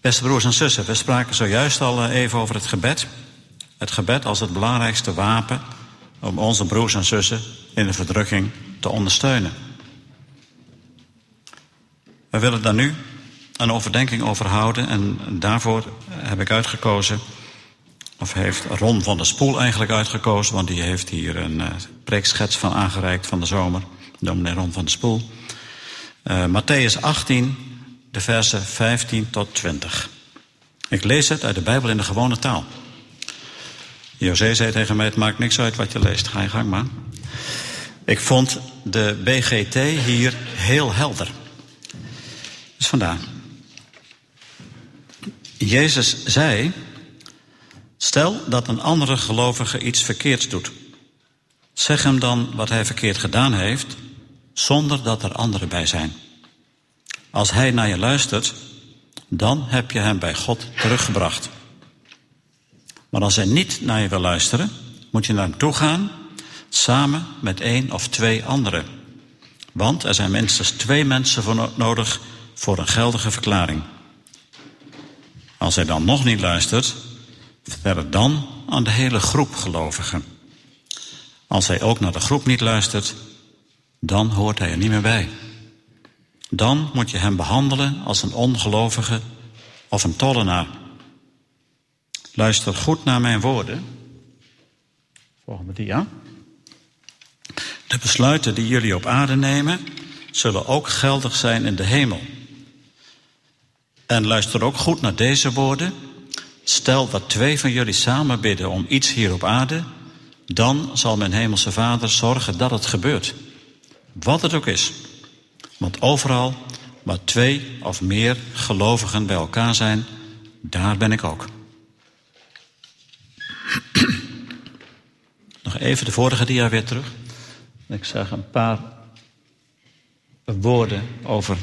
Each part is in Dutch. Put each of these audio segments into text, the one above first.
Beste broers en zussen, we spraken zojuist al eh, even over het gebed. Het gebed als het belangrijkste wapen om onze broers en zussen in de verdrukking te ondersteunen. We willen daar nu een overdenking over houden en daarvoor heb ik uitgekozen, of heeft Ron van der Spoel eigenlijk uitgekozen, want die heeft hier een uh, preekschets van aangereikt van de zomer, dominee Ron van der Spoel. Uh, Matthäus 18, de versen 15 tot 20. Ik lees het uit de Bijbel in de gewone taal. José zei tegen mij, het maakt niks uit wat je leest, ga je gang maar. Ik vond de BGT hier heel helder. Dus vandaar. Jezus zei, stel dat een andere gelovige iets verkeerds doet. Zeg hem dan wat hij verkeerd gedaan heeft, zonder dat er anderen bij zijn. Als hij naar je luistert, dan heb je hem bij God teruggebracht. Maar als hij niet naar je wil luisteren, moet je naar hem toe gaan, samen met één of twee anderen. Want er zijn minstens twee mensen voor nodig voor een geldige verklaring. Als hij dan nog niet luistert, vertel het dan aan de hele groep gelovigen. Als hij ook naar de groep niet luistert, dan hoort hij er niet meer bij. Dan moet je hem behandelen als een ongelovige of een tollenaar. Luister goed naar mijn woorden. Volgende dia. De besluiten die jullie op aarde nemen, zullen ook geldig zijn in de hemel. En luister ook goed naar deze woorden. Stel dat twee van jullie samen bidden om iets hier op aarde, dan zal mijn hemelse Vader zorgen dat het gebeurt. Wat het ook is. Want overal waar twee of meer gelovigen bij elkaar zijn, daar ben ik ook. Nog even de vorige dia weer terug. Ik zeg een paar woorden over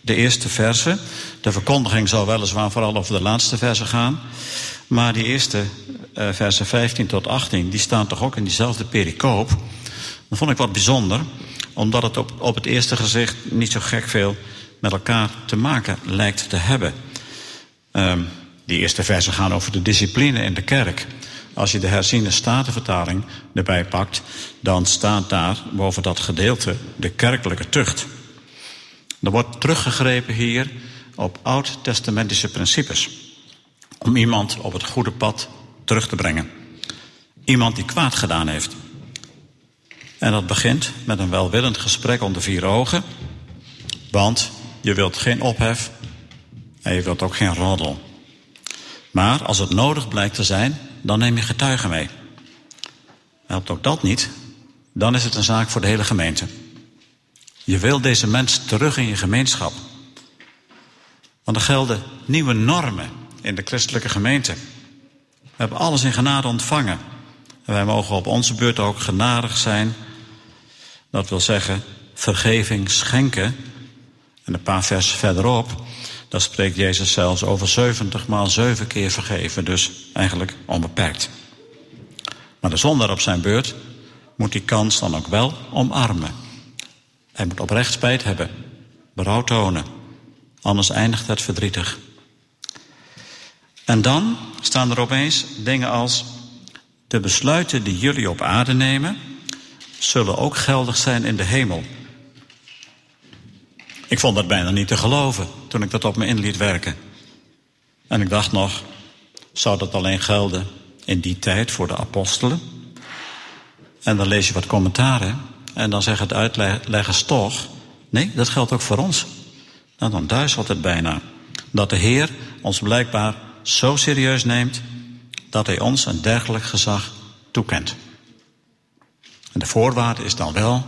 de eerste verse. De verkondiging zal weliswaar vooral over de laatste verse gaan. Maar die eerste uh, versen 15 tot 18, die staan toch ook in diezelfde pericoop. Dat vond ik wat bijzonder, omdat het op, op het eerste gezicht niet zo gek veel met elkaar te maken lijkt te hebben. Um, die eerste versen gaan over de discipline in de kerk. Als je de herziene statenvertaling erbij pakt, dan staat daar boven dat gedeelte de kerkelijke tucht. Er wordt teruggegrepen hier op oud-testamentische principes. Om iemand op het goede pad terug te brengen. Iemand die kwaad gedaan heeft. En dat begint met een welwillend gesprek onder vier ogen. Want je wilt geen ophef en je wilt ook geen roddel. Maar als het nodig blijkt te zijn, dan neem je getuigen mee. Helpt ook dat niet, dan is het een zaak voor de hele gemeente. Je wil deze mens terug in je gemeenschap. Want er gelden nieuwe normen in de christelijke gemeente. We hebben alles in genade ontvangen. En wij mogen op onze beurt ook genadig zijn. Dat wil zeggen, vergeving schenken. En een paar versen verderop, daar spreekt Jezus zelfs over 70 maal 7 keer vergeven. Dus eigenlijk onbeperkt. Maar de zondaar op zijn beurt moet die kans dan ook wel omarmen. Hij moet oprecht spijt hebben, berouw tonen, anders eindigt het verdrietig. En dan staan er opeens dingen als: de besluiten die jullie op aarde nemen, zullen ook geldig zijn in de hemel. Ik vond dat bijna niet te geloven toen ik dat op me in liet werken. En ik dacht nog, zou dat alleen gelden in die tijd voor de apostelen? En dan lees je wat commentaren en dan zeggen het uitleggers toch, nee, dat geldt ook voor ons. Nou, dan duizelt het bijna. Dat de Heer ons blijkbaar zo serieus neemt dat Hij ons een dergelijk gezag toekent. En de voorwaarde is dan wel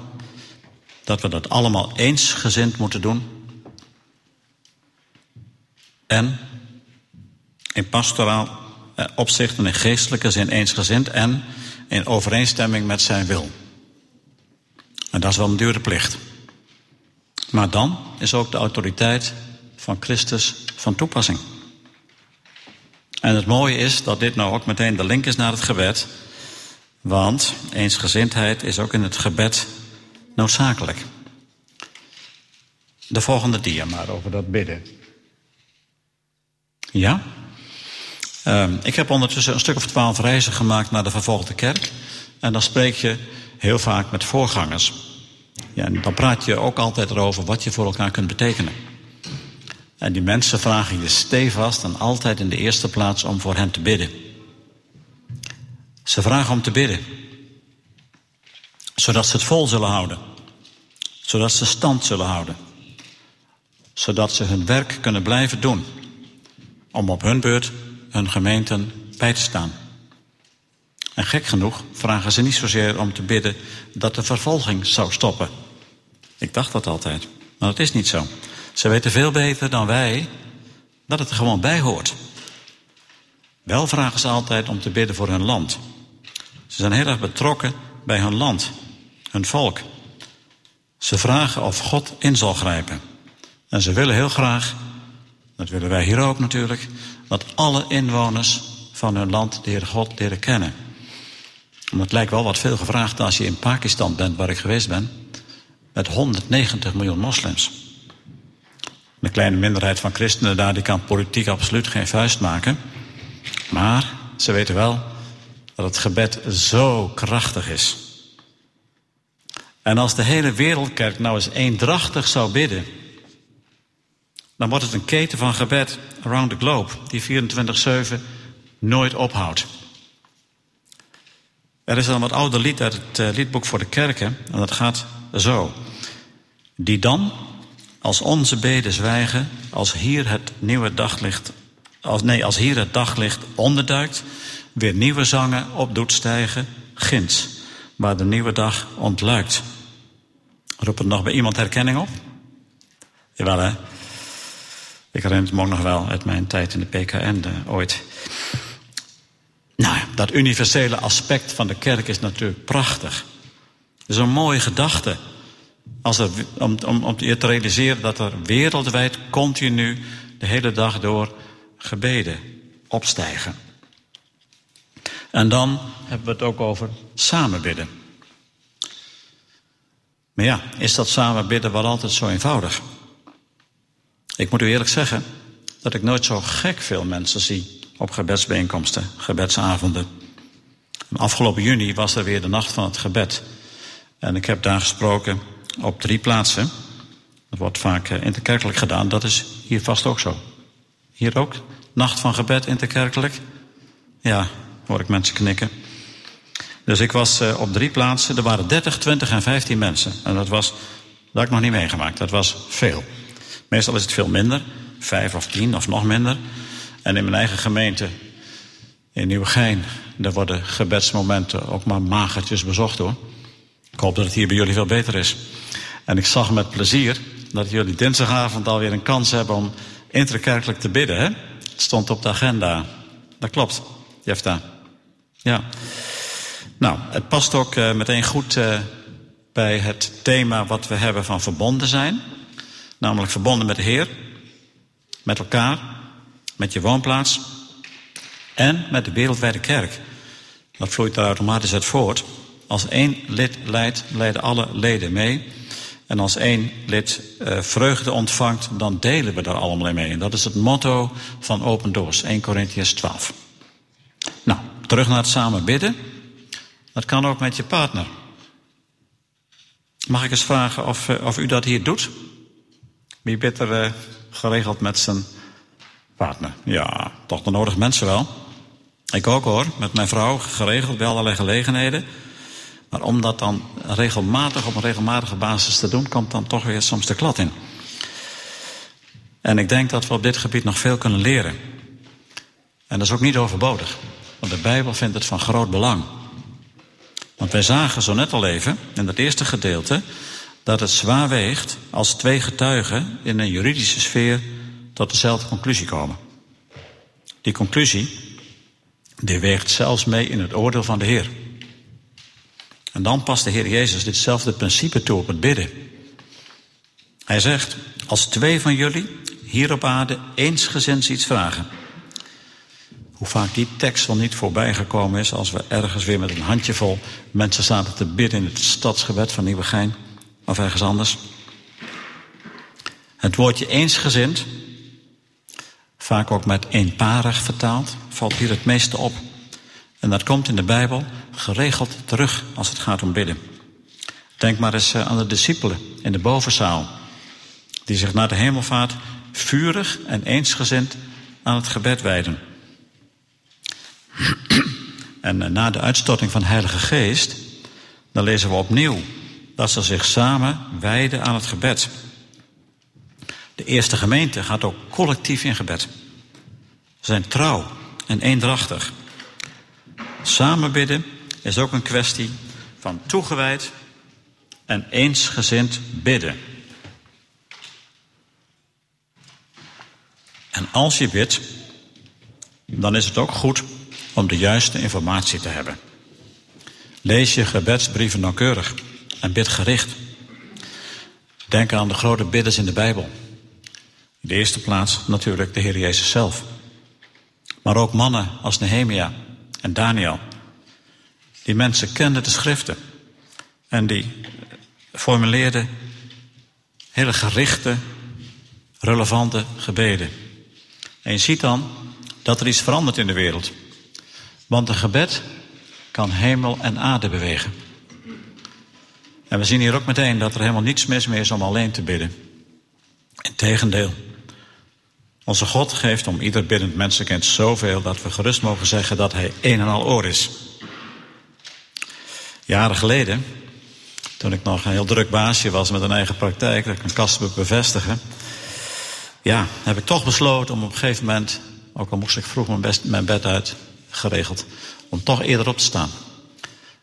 dat we dat allemaal eensgezind moeten doen. En in pastoraal eh, opzicht en in geestelijke zin eensgezind en in overeenstemming met zijn wil. En dat is wel een dure plicht. Maar dan is ook de autoriteit van Christus van toepassing. En het mooie is dat dit nou ook meteen de link is naar het gebed. Want eensgezindheid is ook in het gebed noodzakelijk. De volgende dia maar over dat bidden. Ja? Uh, ik heb ondertussen een stuk of twaalf reizen gemaakt naar de vervolgde kerk. En dan spreek je heel vaak met voorgangers. Ja, en dan praat je ook altijd erover wat je voor elkaar kunt betekenen. En die mensen vragen je stevast en altijd in de eerste plaats om voor hen te bidden. Ze vragen om te bidden. Zodat ze het vol zullen houden. Zodat ze stand zullen houden. Zodat ze hun werk kunnen blijven doen. Om op hun beurt hun gemeenten bij te staan. En gek genoeg vragen ze niet zozeer om te bidden dat de vervolging zou stoppen. Ik dacht dat altijd, maar dat is niet zo. Ze weten veel beter dan wij dat het er gewoon bij hoort. Wel vragen ze altijd om te bidden voor hun land. Ze zijn heel erg betrokken bij hun land, hun volk. Ze vragen of God in zal grijpen. En ze willen heel graag, dat willen wij hier ook natuurlijk, dat alle inwoners van hun land de Heer God leren kennen. Maar het lijkt wel wat veel gevraagd als je in Pakistan bent, waar ik geweest ben, met 190 miljoen moslims. Een kleine minderheid van christenen daar, die kan politiek absoluut geen vuist maken. Maar ze weten wel dat het gebed zo krachtig is. En als de hele wereldkerk nou eens eendrachtig zou bidden, dan wordt het een keten van gebed around the globe, die 24-7 nooit ophoudt. Er is een wat ouder lied uit het eh, liedboek voor de kerken, en dat gaat zo. Die dan, als onze beden zwijgen, als hier het nieuwe daglicht, als, nee, als hier het daglicht onderduikt, weer nieuwe zangen op doet stijgen, ginds, waar de nieuwe dag ontluikt. Roep er nog bij iemand herkenning op? Jawel, hè? Ik herinner me nog wel uit mijn tijd in de PKN de, ooit. Nou, dat universele aspect van de kerk is natuurlijk prachtig. Het is een mooie gedachte. Als er, om, om, om te realiseren dat er wereldwijd continu de hele dag door gebeden opstijgen. En dan hebben we het ook over samen bidden. Maar ja, is dat samen bidden wel altijd zo eenvoudig? Ik moet u eerlijk zeggen dat ik nooit zo gek veel mensen zie op gebedsbijeenkomsten, gebedsavonden. Afgelopen juni was er weer de nacht van het gebed. En ik heb daar gesproken op drie plaatsen. Dat wordt vaak eh, interkerkelijk gedaan. Dat is hier vast ook zo. Hier ook? Nacht van gebed interkerkelijk? Ja, hoor ik mensen knikken. Dus ik was eh, op drie plaatsen. Er waren 30, 20 en 15 mensen. En dat was, dat had ik nog niet meegemaakt. Dat was veel. Meestal is het veel minder. Vijf of tien of nog minder. En in mijn eigen gemeente, in Nieuwegein, daar worden gebedsmomenten ook maar magertjes bezocht hoor. Ik hoop dat het hier bij jullie veel beter is. En ik zag met plezier dat jullie dinsdagavond alweer een kans hebben om interkerkelijk te bidden. Hè? Het stond op de agenda. Dat klopt, Jefta. Ja. Nou, het past ook uh, meteen goed uh, bij het thema wat we hebben van verbonden zijn. Namelijk verbonden met de Heer, met elkaar, met je woonplaats en met de wereldwijde kerk. Dat vloeit daar automatisch uit voort. Als één lid leidt, leiden alle leden mee. En als één lid uh, vreugde ontvangt, dan delen we daar allemaal mee. En dat is het motto van Open Doors, 1 Corinthians 12. Terug naar het samen bidden. Dat kan ook met je partner. Mag ik eens vragen of, uh, of u dat hier doet? Wie bidt er uh, geregeld met zijn partner? Ja, toch de nodige mensen wel. Ik ook hoor, met mijn vrouw geregeld bij allerlei gelegenheden. Maar om dat dan regelmatig op een regelmatige basis te doen, komt dan toch weer soms de klad in. En ik denk dat we op dit gebied nog veel kunnen leren. En dat is ook niet overbodig, want de Bijbel vindt het van groot belang. Want wij zagen zo net al even in het eerste gedeelte dat het zwaar weegt als twee getuigen in een juridische sfeer tot dezelfde conclusie komen. Die conclusie, die weegt zelfs mee in het oordeel van de Heer. En dan past de Heer Jezus ditzelfde principe toe op het bidden. Hij zegt, als twee van jullie hier op aarde eensgezinds iets vragen. Hoe vaak die tekst wel niet voorbij gekomen is als we ergens weer met een handjevol mensen zaten te bidden in het stadsgebed van Nieuwegein of ergens anders. Het woordje eensgezind vaak ook met eenparig vertaald, valt hier het meeste op. En dat komt in de Bijbel geregeld terug als het gaat om bidden. Denk maar eens aan de discipelen in de bovenzaal, die zich na de hemelvaart vurig en eensgezind aan het gebed wijden. En na de uitstorting van Heilige Geest, dan lezen we opnieuw dat ze zich samen wijden aan het gebed. De eerste gemeente gaat ook collectief in gebed. Ze zijn trouw en eendrachtig. Samen bidden is ook een kwestie van toegewijd en eensgezind bidden. En als je bidt, dan is het ook goed om de juiste informatie te hebben. Lees je gebedsbrieven nauwkeurig en bid gericht. Denk aan de grote bidders in de Bijbel. In de eerste plaats natuurlijk de Heer Jezus zelf. Maar ook mannen als Nehemia en Daniel. Die mensen kenden de schriften. En die formuleerden hele gerichte, relevante gebeden. En je ziet dan dat er iets verandert in de wereld. Want een gebed kan hemel en aarde bewegen. En we zien hier ook meteen dat er helemaal niets mis meer is om alleen te bidden. Integendeel. Onze God geeft om ieder biddend mensenkind zoveel dat we gerust mogen zeggen dat hij een en al oor is. Jaren geleden, toen ik nog een heel druk baasje was met een eigen praktijk, dat ik een kast bevestigen, ja, heb ik toch besloten om op een gegeven moment, ook al moest ik vroeg mijn, best, mijn bed uit, geregeld, om toch eerder op te staan.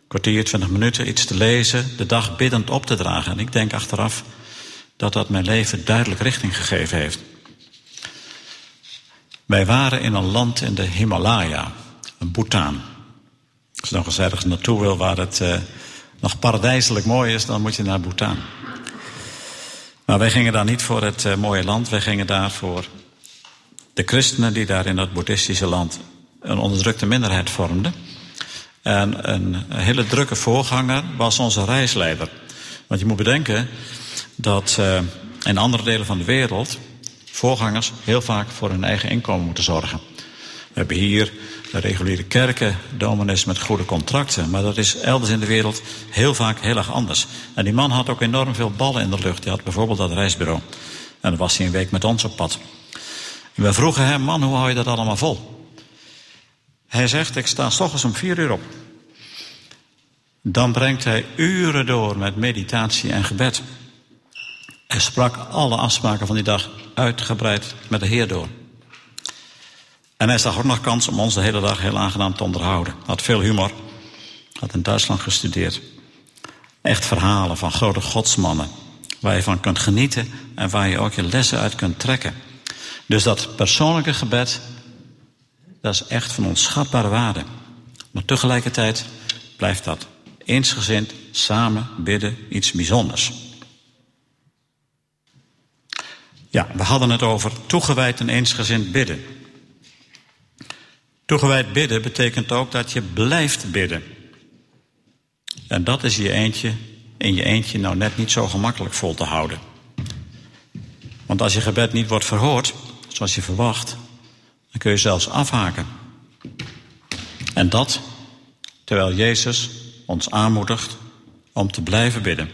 Kwartier, twintig minuten, iets te lezen, de dag biddend op te dragen. En ik denk achteraf dat dat mijn leven duidelijk richting gegeven heeft. Wij waren in een land in de Himalaya, een Bhutan. Als je nog eens ergens naartoe wil waar het uh, nog paradijselijk mooi is, dan moet je naar Bhutan. Maar wij gingen daar niet voor het uh, mooie land, wij gingen daar voor de christenen die daar in dat boeddhistische land een onderdrukte minderheid vormden. En een hele drukke voorganger was onze reisleider. Want je moet bedenken dat uh, in andere delen van de wereld voorgangers heel vaak voor hun eigen inkomen moeten zorgen. We hebben hier de reguliere kerken, dominees met goede contracten. Maar dat is elders in de wereld heel vaak heel erg anders. En die man had ook enorm veel ballen in de lucht. Hij had bijvoorbeeld dat reisbureau. En dan was hij een week met ons op pad. We vroegen hem, man, hoe hou je dat allemaal vol? Hij zegt, ik sta s ochtends om vier uur op. Dan brengt hij uren door met meditatie en gebed. Hij sprak alle afspraken van die dag uitgebreid met de Heer door. En hij zag ook nog kans om ons de hele dag heel aangenaam te onderhouden. Had veel humor. Had in Duitsland gestudeerd. Echt verhalen van grote godsmannen. Waar je van kunt genieten en waar je ook je lessen uit kunt trekken. Dus dat persoonlijke gebed, dat is echt van onschatbare waarde. Maar tegelijkertijd blijft dat eensgezind samen bidden iets bijzonders. Ja, we hadden het over toegewijd en eensgezind bidden. Toegewijd bidden betekent ook dat je blijft bidden. En dat is je eentje, in je eentje nou net niet zo gemakkelijk vol te houden. Want als je gebed niet wordt verhoord, zoals je verwacht, dan kun je zelfs afhaken. En dat terwijl Jezus ons aanmoedigt om te blijven bidden.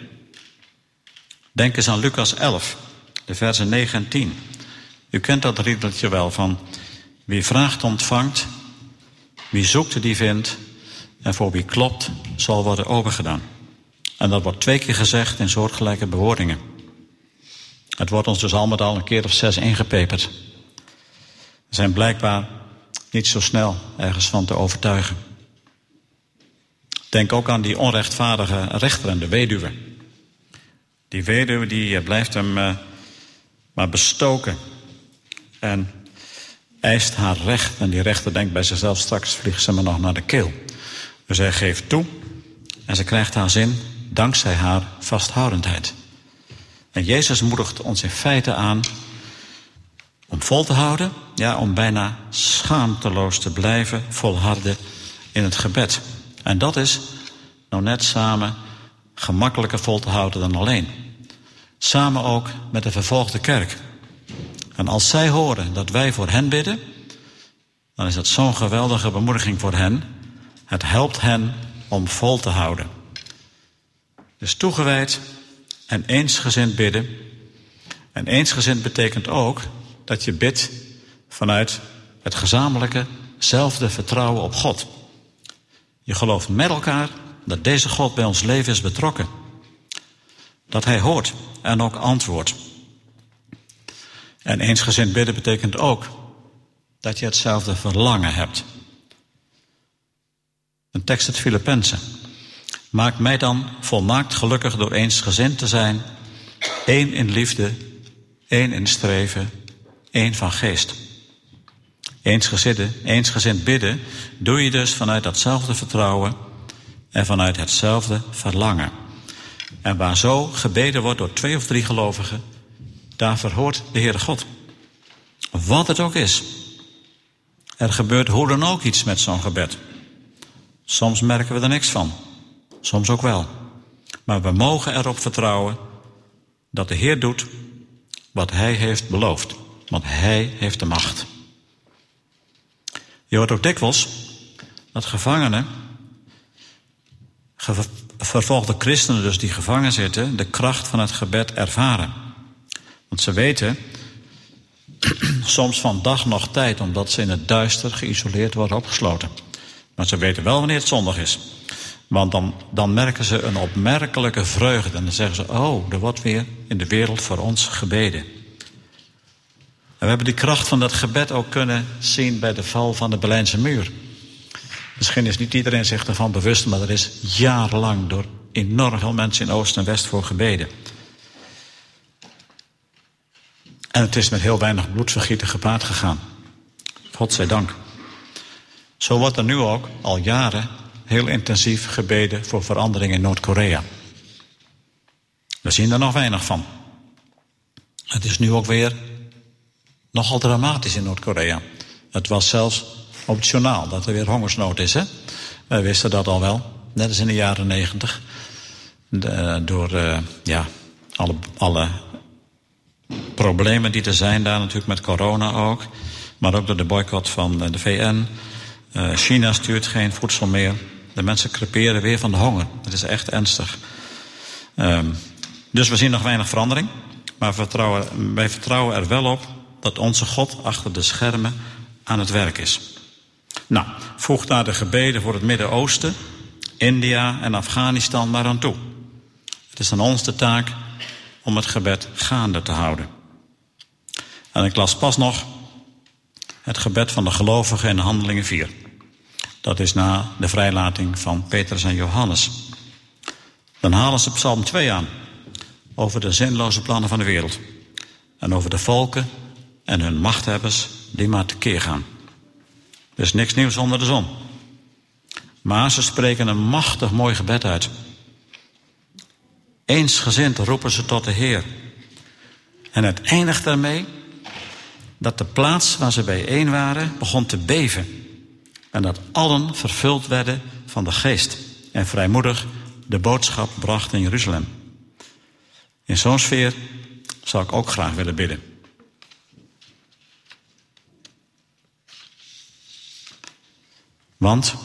Denk eens aan Lucas 11, de versen 9 en 10. U kent dat riedeltje wel van wie vraagt ontvangt, wie zoekt die vindt en voor wie klopt zal worden overgedaan. En dat wordt twee keer gezegd in soortgelijke bewoordingen. Het wordt ons dus al met al een keer of zes ingepeperd. Zijn blijkbaar niet zo snel ergens van te overtuigen. Denk ook aan die onrechtvaardige rechter en de weduwe. Die weduwe die eh, blijft hem uh, maar bestoken. En eist haar recht. En die rechter denkt bij zichzelf, straks vliegt ze me nog naar de keel. Dus hij geeft toe en ze krijgt haar zin dankzij haar vasthoudendheid. En Jezus moedigt ons in feite aan om vol te houden, ja, om bijna schaamteloos te blijven volharden in het gebed. En dat is nou net samen gemakkelijker vol te houden dan alleen. Samen ook met de vervolgde kerk. En als zij horen dat wij voor hen bidden, dan is dat zo'n geweldige bemoediging voor hen. Het helpt hen om vol te houden. Dus toegewijd en eensgezind bidden. En eensgezind betekent ook dat je bidt vanuit het gezamenlijke, zelfde vertrouwen op God. Je gelooft met elkaar dat deze God bij ons leven is betrokken. Dat Hij hoort en ook antwoordt. En eensgezind bidden betekent ook dat je hetzelfde verlangen hebt. Een tekst uit Filippenzen. Maak mij dan volmaakt gelukkig door eensgezind te zijn, één in liefde, één in streven, één van geest. Eensgezind, eensgezind bidden doe je dus vanuit datzelfde vertrouwen en vanuit hetzelfde verlangen. En waar zo gebeden wordt door twee of drie gelovigen, daar verhoort de Heere God. Wat het ook is. Er gebeurt hoe dan ook iets met zo'n gebed. Soms merken we er niks van. Soms ook wel. Maar we mogen erop vertrouwen dat de Heer doet wat Hij heeft beloofd. Want Hij heeft de macht. Je hoort ook dikwijls dat gevangenen, vervolgde christenen dus die gevangen zitten, de kracht van het gebed ervaren. Want ze weten soms van dag nog tijd, omdat ze in het duister geïsoleerd worden opgesloten. Maar ze weten wel wanneer het zondag is. Want dan, dan merken ze een opmerkelijke vreugde. En dan zeggen ze: Oh, er wordt weer in de wereld voor ons gebeden. We hebben die kracht van dat gebed ook kunnen zien bij de val van de Berlijnse muur. Misschien is niet iedereen zich ervan bewust, maar er is jarenlang door enorm veel mensen in Oost en West voor gebeden. En het is met heel weinig bloedvergieten gepaard gegaan. God zij dank. Zo wordt er nu ook al jaren heel intensief gebeden voor verandering in Noord-Korea. We zien er nog weinig van. Het is nu ook weer nogal dramatisch in Noord-Korea. Het was zelfs op het journaal dat er weer hongersnood is. Hè? Wij wisten dat al wel, net als in de jaren negentig. Door uh, ja, alle, alle problemen die er zijn daar natuurlijk met corona ook. Maar ook door de boycott van de VN. Uh, China stuurt geen voedsel meer. De mensen creperen weer van de honger. Het is echt ernstig. Um, dus we zien nog weinig verandering. Maar vertrouwen, wij vertrouwen er wel op dat onze God achter de schermen aan het werk is. Nou, voeg daar de gebeden voor het Midden-Oosten, India en Afghanistan maar aan toe. Het is aan ons de taak om het gebed gaande te houden. En ik las pas nog het gebed van de gelovigen in Handelingen 4. Dat is na de vrijlating van Petrus en Johannes. Dan halen ze Psalm 2 aan. Over de zinloze plannen van de wereld. En over de volken en hun machthebbers die maar tekeer gaan. Dus niks nieuws onder de zon. Maar ze spreken een machtig mooi gebed uit. Eensgezind roepen ze tot de Heer. En het eindigt daarmee dat de plaats waar ze bijeen waren begon te beven. En dat allen vervuld werden van de geest en vrijmoedig de boodschap brachten in Jeruzalem. In zo'n sfeer zou ik ook graag willen bidden. Want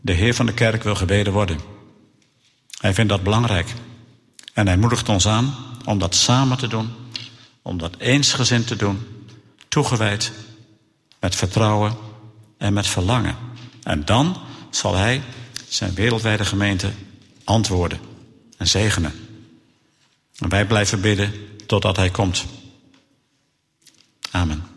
de Heer van de kerk wil gebeden worden. Hij vindt dat belangrijk. En hij moedigt ons aan om dat samen te doen, om dat eensgezind te doen, toegewijd, met vertrouwen en met verlangen. En dan zal hij zijn wereldwijde gemeente antwoorden en zegenen. En wij blijven bidden totdat hij komt. Amen.